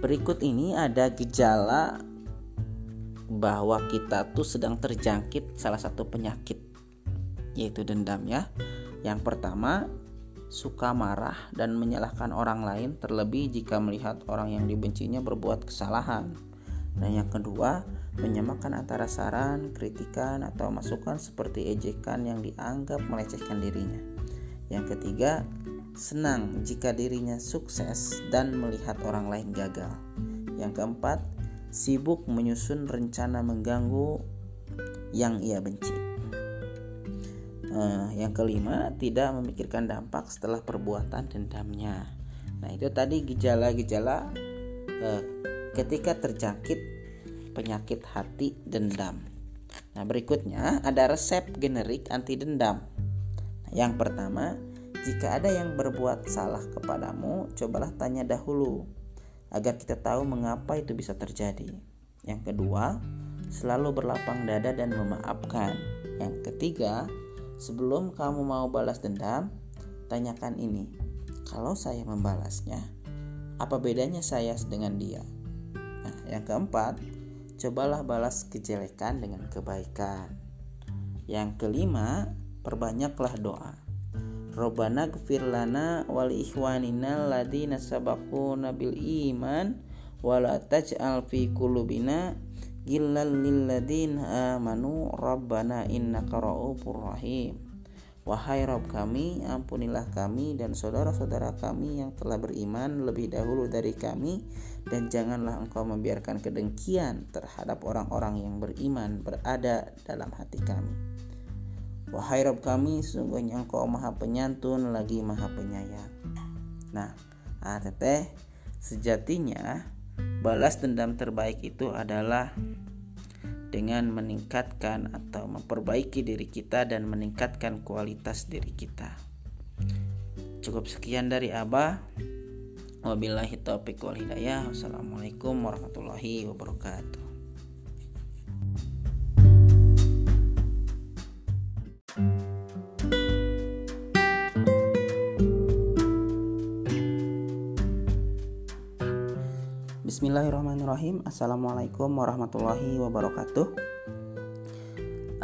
berikut ini ada gejala bahwa kita tuh sedang terjangkit salah satu penyakit yaitu dendam ya. Yang pertama, suka marah dan menyalahkan orang lain terlebih jika melihat orang yang dibencinya berbuat kesalahan. Dan yang kedua, menyamakan antara saran, kritikan atau masukan seperti ejekan yang dianggap melecehkan dirinya. Yang ketiga, senang jika dirinya sukses dan melihat orang lain gagal. Yang keempat, sibuk menyusun rencana mengganggu yang ia benci. Uh, yang kelima, tidak memikirkan dampak setelah perbuatan dendamnya. Nah, itu tadi gejala-gejala uh, ketika terjangkit penyakit hati dendam. Nah, berikutnya ada resep generik anti dendam. Nah, yang pertama, jika ada yang berbuat salah kepadamu, cobalah tanya dahulu agar kita tahu mengapa itu bisa terjadi. Yang kedua, selalu berlapang dada dan memaafkan. Yang ketiga, sebelum kamu mau balas dendam, tanyakan ini. Kalau saya membalasnya, apa bedanya saya dengan dia? Nah, yang keempat, cobalah balas kejelekan dengan kebaikan. Yang kelima, perbanyaklah doa. Robbana gfir lana wal ikhwanina ladina sabaquna bil iman wala taj'al fi qulubina gillal lil ladina amanu rabbana innaka ra'ufur rahim Wahai Rob kami, ampunilah kami dan saudara-saudara kami yang telah beriman lebih dahulu dari kami dan janganlah engkau membiarkan kedengkian terhadap orang-orang yang beriman berada dalam hati kami. Wahai Rob kami, sesungguhnya engkau maha penyantun lagi maha penyayang. Nah, teteh, sejatinya balas dendam terbaik itu adalah dengan meningkatkan atau memperbaiki diri kita dan meningkatkan kualitas diri kita. Cukup sekian dari Abah. Wabillahi taufiq wal hidayah. Wassalamualaikum warahmatullahi wabarakatuh. Bismillahirrahmanirrahim. Assalamualaikum warahmatullahi wabarakatuh.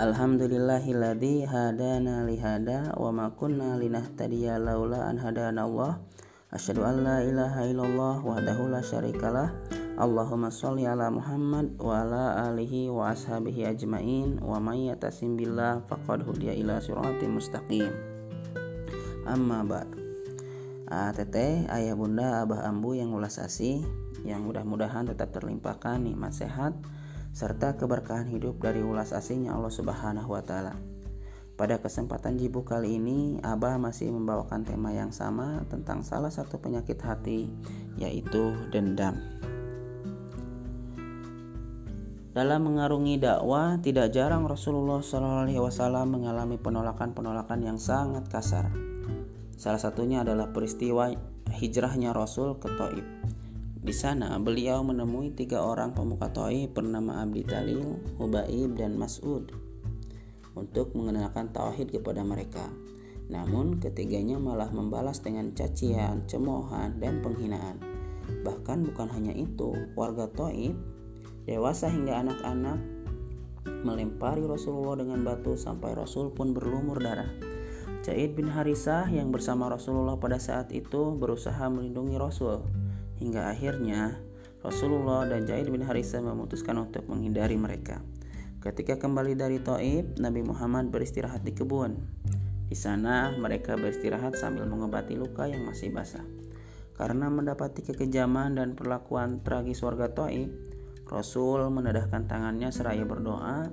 Alhamdulillahilladzi hadana lihada wa ma kunna linahtadiya laula an hadana Allah. Asyhadu an la ilaha illallah wahdahu la syarikalah. Allahumma sholli ala Muhammad wa ala alihi wa ashabihi ajmain wa may yatasim billah faqad hudiya ila siratim mustaqim. Amma ba'd. Ah, teteh, ayah bunda, abah ambu yang ulas asih yang mudah-mudahan tetap terlimpahkan nikmat sehat serta keberkahan hidup dari ulas asingnya Allah Subhanahu wa taala. Pada kesempatan jibu kali ini, Abah masih membawakan tema yang sama tentang salah satu penyakit hati, yaitu dendam. Dalam mengarungi dakwah, tidak jarang Rasulullah SAW mengalami penolakan-penolakan yang sangat kasar. Salah satunya adalah peristiwa hijrahnya Rasul ke Taib. Di sana beliau menemui tiga orang pemuka Taif bernama Abdi Talil, Hubaib, dan Mas'ud. untuk mengenalkan tauhid kepada mereka. Namun ketiganya malah membalas dengan cacian, cemoohan, dan penghinaan. Bahkan bukan hanya itu, warga Taif, dewasa hingga anak-anak melempari Rasulullah dengan batu sampai Rasul pun berlumur darah. Zaid bin Harisah yang bersama Rasulullah pada saat itu berusaha melindungi Rasul hingga akhirnya Rasulullah dan Zaid bin Harisah memutuskan untuk menghindari mereka. Ketika kembali dari Taif, Nabi Muhammad beristirahat di kebun. Di sana mereka beristirahat sambil mengobati luka yang masih basah. Karena mendapati kekejaman dan perlakuan tragis warga Taif, Rasul menedahkan tangannya seraya berdoa,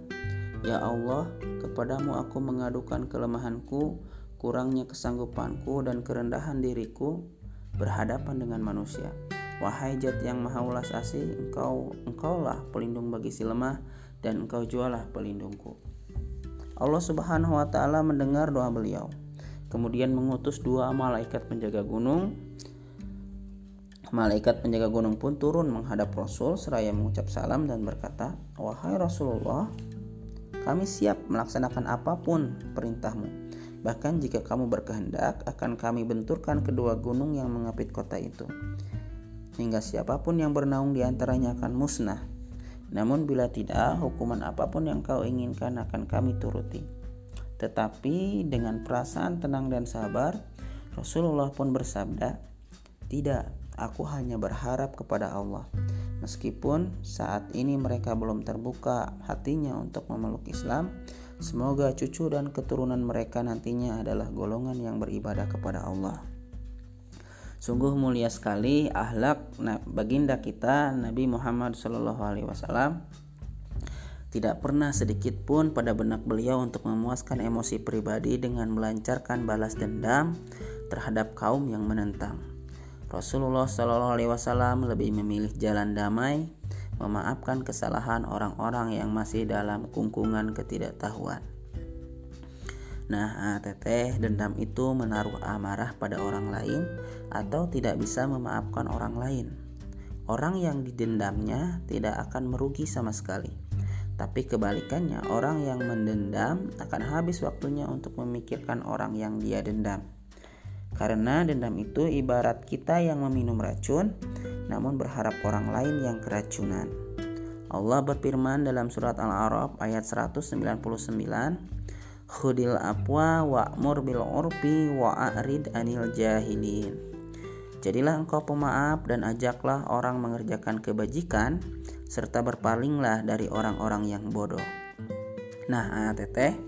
"Ya Allah, kepadamu aku mengadukan kelemahanku kurangnya kesanggupanku dan kerendahan diriku berhadapan dengan manusia. Wahai Jat yang Maha Ulas Asih, engkau engkaulah pelindung bagi si lemah dan engkau jualah pelindungku. Allah Subhanahu wa taala mendengar doa beliau. Kemudian mengutus dua malaikat penjaga gunung. Malaikat penjaga gunung pun turun menghadap Rasul seraya mengucap salam dan berkata, "Wahai Rasulullah, kami siap melaksanakan apa pun perintahmu Bahkan jika kamu berkehendak, akan kami benturkan kedua gunung yang mengapit kota itu. Hingga siapa pun yang bernaung di antaranya akan musnah. Namun bila tidak, hukuman apa pun yang kau inginkan akan kami turuti. Tetapi dengan perasaan tenang dan sabar, Rasulullah pun bersabda, "Tidak, aku hanya berharap kepada Allah." Meskipun saat ini mereka belum terbuka hatinya untuk memeluk Islam, Semoga cucu dan keturunan mereka nantinya adalah golongan yang beribadah kepada Allah. Sungguh mulia sekali ahlak baginda kita Nabi Muhammad Wasallam. Tidak pernah sedikit pun pada benak beliau untuk memuaskan emosi pribadi dengan melancarkan balas dendam terhadap kaum yang menentang. Rasulullah Wasallam lebih memilih jalan damai memaafkan kesalahan orang-orang yang masih dalam kungkungan ketidaktahuan. Nah, teteh dendam itu menaruh amarah pada orang lain atau tidak bisa memaafkan orang lain. Orang yang didendamnya tidak akan merugi sama sekali. Tapi kebalikannya, orang yang mendendam akan habis waktunya untuk memikirkan orang yang dia dendam. Karena dendam itu ibarat kita yang meminum racun, namun berharap orang lain yang keracunan. Allah berfirman dalam surat Al-A'raf ayat 199, Khudil apwa wa'mur bil urfi wa'arid anil jahilin. Jadilah engkau pemaaf dan ajaklah orang mengerjakan kebajikan serta berpalinglah dari orang-orang yang bodoh. Nah, teteh,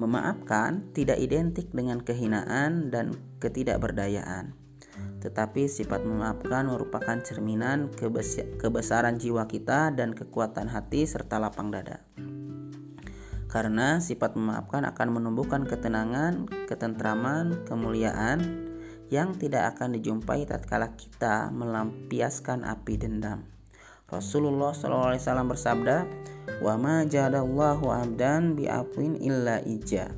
memaafkan tidak identik dengan kehinaan dan ketidakberdayaan. Tetapi sifat memaafkan merupakan cerminan kebesaran jiwa kita dan kekuatan hati serta lapang dada. Karena sifat memaafkan akan menumbuhkan ketenangan, ketentraman, kemuliaan yang tidak akan dijumpai tatkala kita melampiaskan api dendam. Rasulullah SAW bersabda, "Wa ma jadallahu abdan bi'afwin illa ija."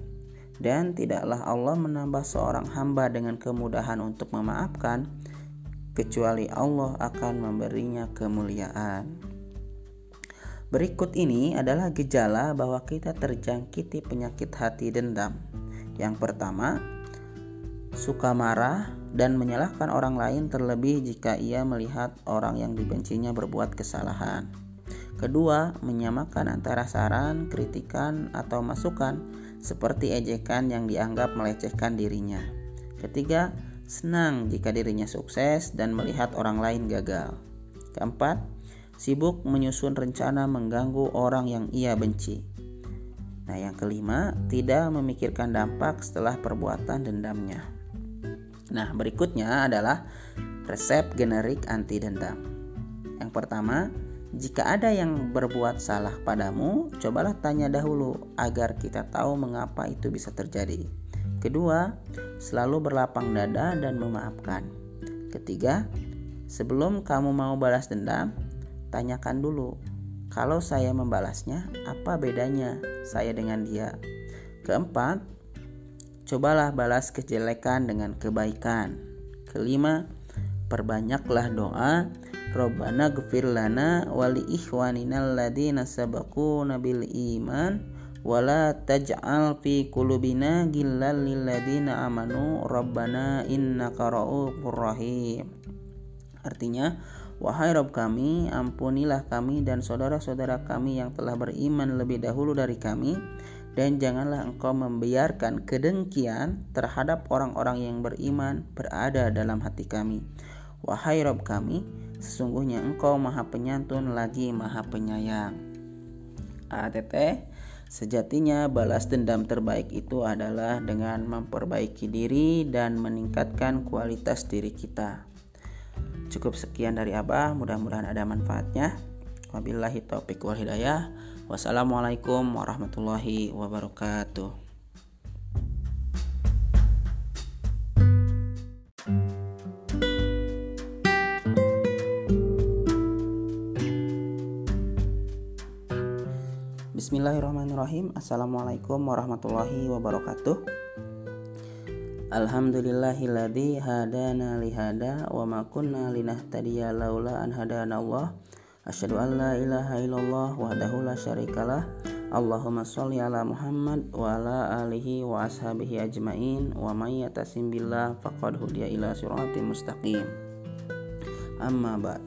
dan tidaklah Allah menambah seorang hamba dengan kemudahan untuk memaafkan kecuali Allah akan memberinya kemuliaan. Berikut ini adalah gejala bahwa kita terjangkiti penyakit hati dendam. Yang pertama, suka marah dan menyalahkan orang lain terlebih jika ia melihat orang yang dibencinya berbuat kesalahan. Kedua, menyamakan antara saran, kritikan, atau masukan seperti ejekan yang dianggap melecehkan dirinya. Ketiga, senang jika dirinya sukses dan melihat orang lain gagal. Keempat, sibuk menyusun rencana mengganggu orang yang ia benci. Nah, yang kelima, tidak memikirkan dampak setelah perbuatan dendamnya. Nah, berikutnya adalah resep generik anti dendam. Yang pertama, jika ada yang berbuat salah padamu, cobalah tanya dahulu agar kita tahu mengapa itu bisa terjadi. Kedua, selalu berlapang dada dan memaafkan. Ketiga, sebelum kamu mau balas dendam, tanyakan dulu, kalau saya membalasnya, apa bedanya saya dengan dia? Keempat, cobalah balas kejelekan dengan kebaikan. Kelima, perbanyaklah doa. Rabbana gfir lana wali ikhwanina alladina sabaquna bil iman wala taj'al fi qulubina ghillal lil ladzina amanu. Rabbana innaka ra'ufur rahim. Artinya Wahai Rob kami, ampunilah kami dan saudara-saudara kami yang telah beriman lebih dahulu dari kami, dan janganlah engkau membiarkan kedengkian terhadap orang-orang yang beriman berada dalam hati kami. Wahai Rob kami, sesungguhnya engkau maha penyantun lagi maha penyayang. ATT, sejatinya balas dendam terbaik itu adalah dengan memperbaiki diri dan meningkatkan kualitas diri kita. Cukup sekian dari Abah, mudah-mudahan ada manfaatnya. Wabillahi taufiq wal hidayah. Wassalamualaikum warahmatullahi wabarakatuh. Bismillahirrahmanirrahim Assalamualaikum warahmatullahi wabarakatuh Alhamdulillahilladzi hadana lihada wa ma kunna linahtadiya laula an Allah. Asyhadu an la ilaha illallah wahdahu la syarikalah. Allahumma sholli ala Muhammad wa ala alihi wa ashabihi ajmain wa may yatasim billah faqad hudiya ila siratim mustaqim. Amma ba'd.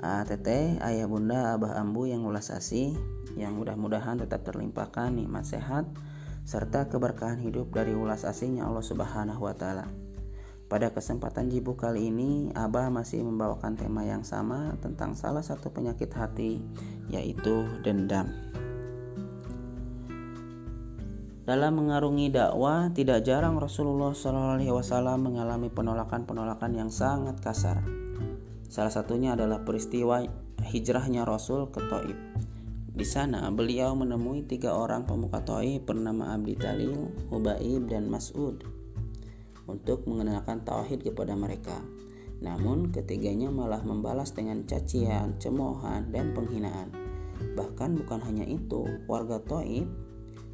Ah, teteh, ayah bunda, abah ambu yang ulas asih, yang mudah-mudahan tetap terlimpahkan nikmat sehat, serta keberkahan hidup dari ulas asihnya Allah Subhanahu wa taala. Pada kesempatan jibu kali ini, Abah masih membawakan tema yang sama tentang salah satu penyakit hati, yaitu dendam. Dalam mengarungi dakwah, tidak jarang Rasulullah SAW mengalami penolakan-penolakan yang sangat kasar. Salah satunya adalah peristiwa hijrahnya Rasul ke Taib. Di sana beliau menemui tiga orang pemuka Taif bernama Abdi Talil, Hubaib, dan Mas'ud untuk mengenalkan tauhid kepada mereka. Namun ketiganya malah membalas dengan cacian, cemoohan, dan penghinaan. Bahkan bukan hanya itu, warga Taif,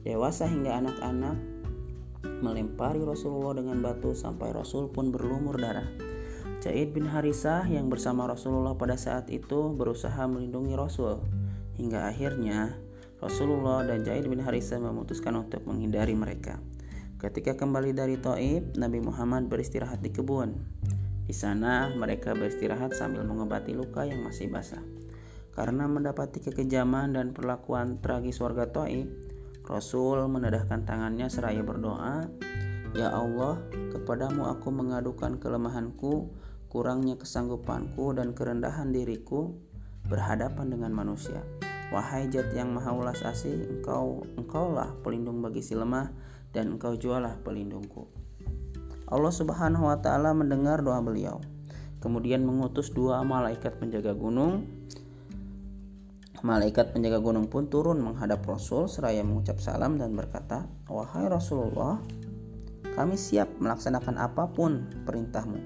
dewasa hingga anak-anak, melempari Rasulullah dengan batu sampai Rasul pun berlumur darah. Zaid bin Harisah yang bersama Rasulullah pada saat itu berusaha melindungi Rasul Hingga akhirnya Rasulullah dan Zaid bin Harithah memutuskan untuk menghindari mereka. Ketika kembali dari Taib, Nabi Muhammad beristirahat di kebun. Di sana mereka beristirahat sambil mengobati luka yang masih basah. Karena mendapati kekejaman dan perlakuan tragis warga Taib, Rasul menedahkan tangannya seraya berdoa, Ya Allah, kepadamu aku mengadukan kelemahanku, kurangnya kesanggupanku dan kerendahan diriku berhadapan dengan manusia. Wahai Jat yang maha ulas asih, engkau engkaulah pelindung bagi si lemah dan engkau jualah pelindungku. Allah Subhanahu wa taala mendengar doa beliau. Kemudian mengutus dua malaikat penjaga gunung. Malaikat penjaga gunung pun turun menghadap Rasul seraya mengucap salam dan berkata, "Wahai Rasulullah, kami siap melaksanakan apa pun perintahmu.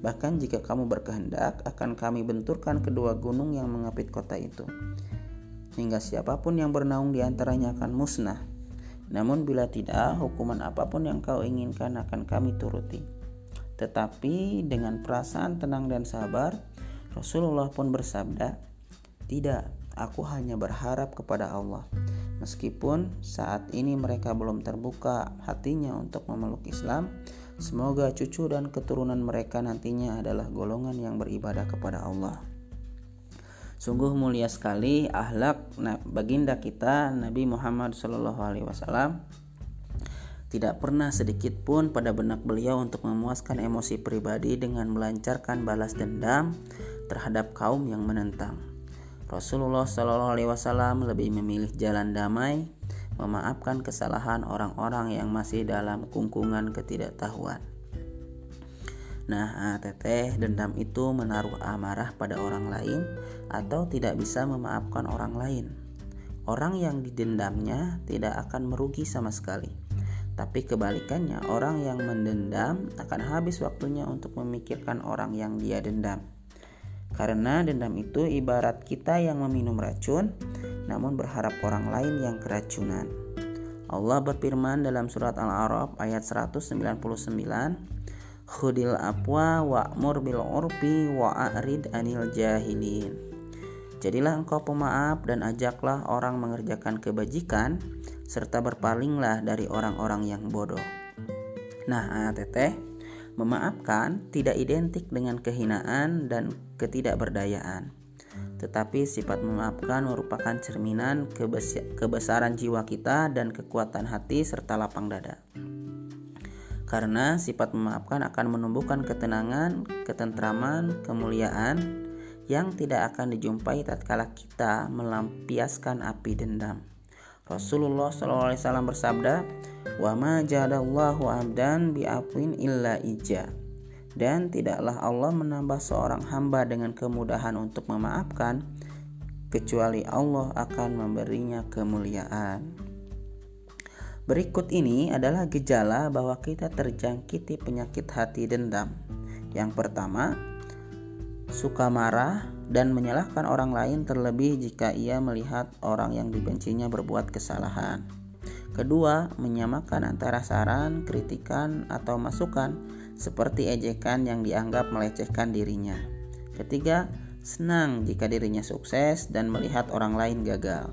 Bahkan jika kamu berkehendak, akan kami benturkan kedua gunung yang mengapit kota itu." hingga siapa pun yang bernaung di antaranya akan musnah. Namun bila tidak, hukuman apa pun yang kau inginkan akan kami turuti. Tetapi dengan perasaan tenang dan sabar, Rasulullah pun bersabda, "Tidak, aku hanya berharap kepada Allah." Meskipun saat ini mereka belum terbuka hatinya untuk memeluk Islam, semoga cucu dan keturunan mereka nantinya adalah golongan yang beribadah kepada Allah. Sungguh mulia sekali ahlak baginda kita Nabi Muhammad Wasallam. Tidak pernah sedikit pun pada benak beliau untuk memuaskan emosi pribadi dengan melancarkan balas dendam terhadap kaum yang menentang. Rasulullah Shallallahu Alaihi Wasallam lebih memilih jalan damai, memaafkan kesalahan orang-orang yang masih dalam kungkungan ketidaktahuan. Nah, teteh dendam itu menaruh amarah pada orang lain atau tidak bisa memaafkan orang lain. Orang yang didendamnya tidak akan merugi sama sekali. Tapi kebalikannya, orang yang mendendam akan habis waktunya untuk memikirkan orang yang dia dendam. Karena dendam itu ibarat kita yang meminum racun, namun berharap orang lain yang keracunan. Allah berfirman dalam surat Al-A'raf ayat 199, khudil apwa wa'mur bil urfi wa'arid anil jahilin Jadilah engkau pemaaf dan ajaklah orang mengerjakan kebajikan serta berpalinglah dari orang-orang yang bodoh. Nah, teteh, memaafkan tidak identik dengan kehinaan dan ketidakberdayaan. Tetapi sifat memaafkan merupakan cerminan kebesaran jiwa kita dan kekuatan hati serta lapang dada. Karena sifat memaafkan akan menumbuhkan ketenangan, ketentraman, kemuliaan, yang tidak akan dijumpai tatkala kita melampiaskan api dendam. Rasulullah SAW bersabda, "Wa ma jadallahu abdan bi'afwin illa ija." Dan tidaklah Allah menambah seorang hamba dengan kemudahan untuk memaafkan kecuali Allah akan memberinya kemuliaan. Berikut ini adalah gejala bahwa kita terjangkiti penyakit hati dendam. Yang pertama, suka marah dan menyalahkan orang lain terlebih jika ia melihat orang yang dibencinya berbuat kesalahan. Kedua, menyamakan antara saran, kritikan, atau masukan seperti ejekan yang dianggap melecehkan dirinya. Ketiga, senang jika dirinya sukses dan melihat orang lain gagal.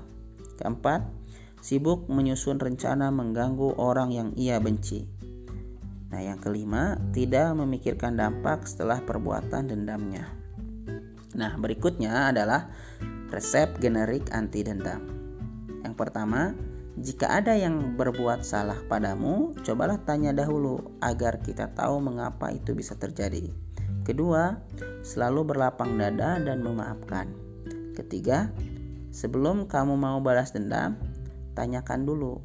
Keempat, sibuk menyusun rencana mengganggu orang yang ia benci. Nah, yang kelima, tidak memikirkan dampak setelah perbuatan dendamnya. Nah, berikutnya adalah resep generik anti dendam. Yang pertama, jika ada yang berbuat salah padamu, cobalah tanya dahulu agar kita tahu mengapa itu bisa terjadi. Kedua, selalu berlapang dada dan memaafkan. Ketiga, sebelum kamu mau balas dendam, tanyakan dulu,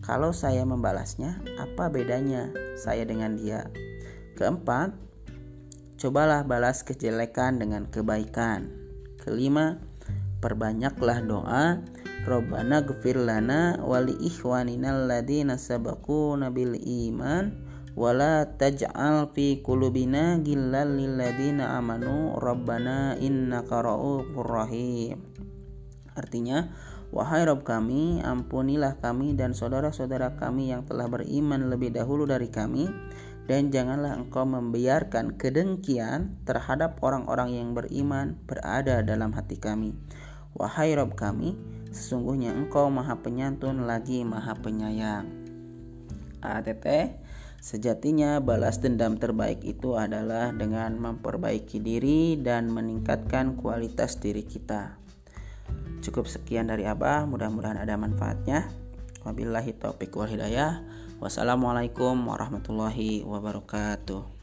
kalau saya membalasnya, apa bedanya saya dengan dia? Keempat, Cobalah balas kejelekan dengan kebaikan. Kelima, perbanyaklah doa Robbana gfir lana wali ikhwanina alladhina sabaquna bil iman wala taj'al fi qulubina ghillal lil ladzina amanu rabbana innaka ra'ufur rahim. Artinya, wahai Rob kami, ampunilah kami dan saudara-saudara kami yang telah beriman lebih dahulu dari kami dan janganlah engkau membiarkan kedengkian terhadap orang-orang yang beriman berada dalam hati kami. Wahai Rob kami, sesungguhnya engkau maha penyantun lagi maha penyayang. ATT, sejatinya balas dendam terbaik itu adalah dengan memperbaiki diri dan meningkatkan kualitas diri kita. Cukup sekian dari Abah, mudah-mudahan ada manfaatnya. Wabillahi taufiq wal hidayah. Wassalamualaikum warahmatullahi wabarakatuh.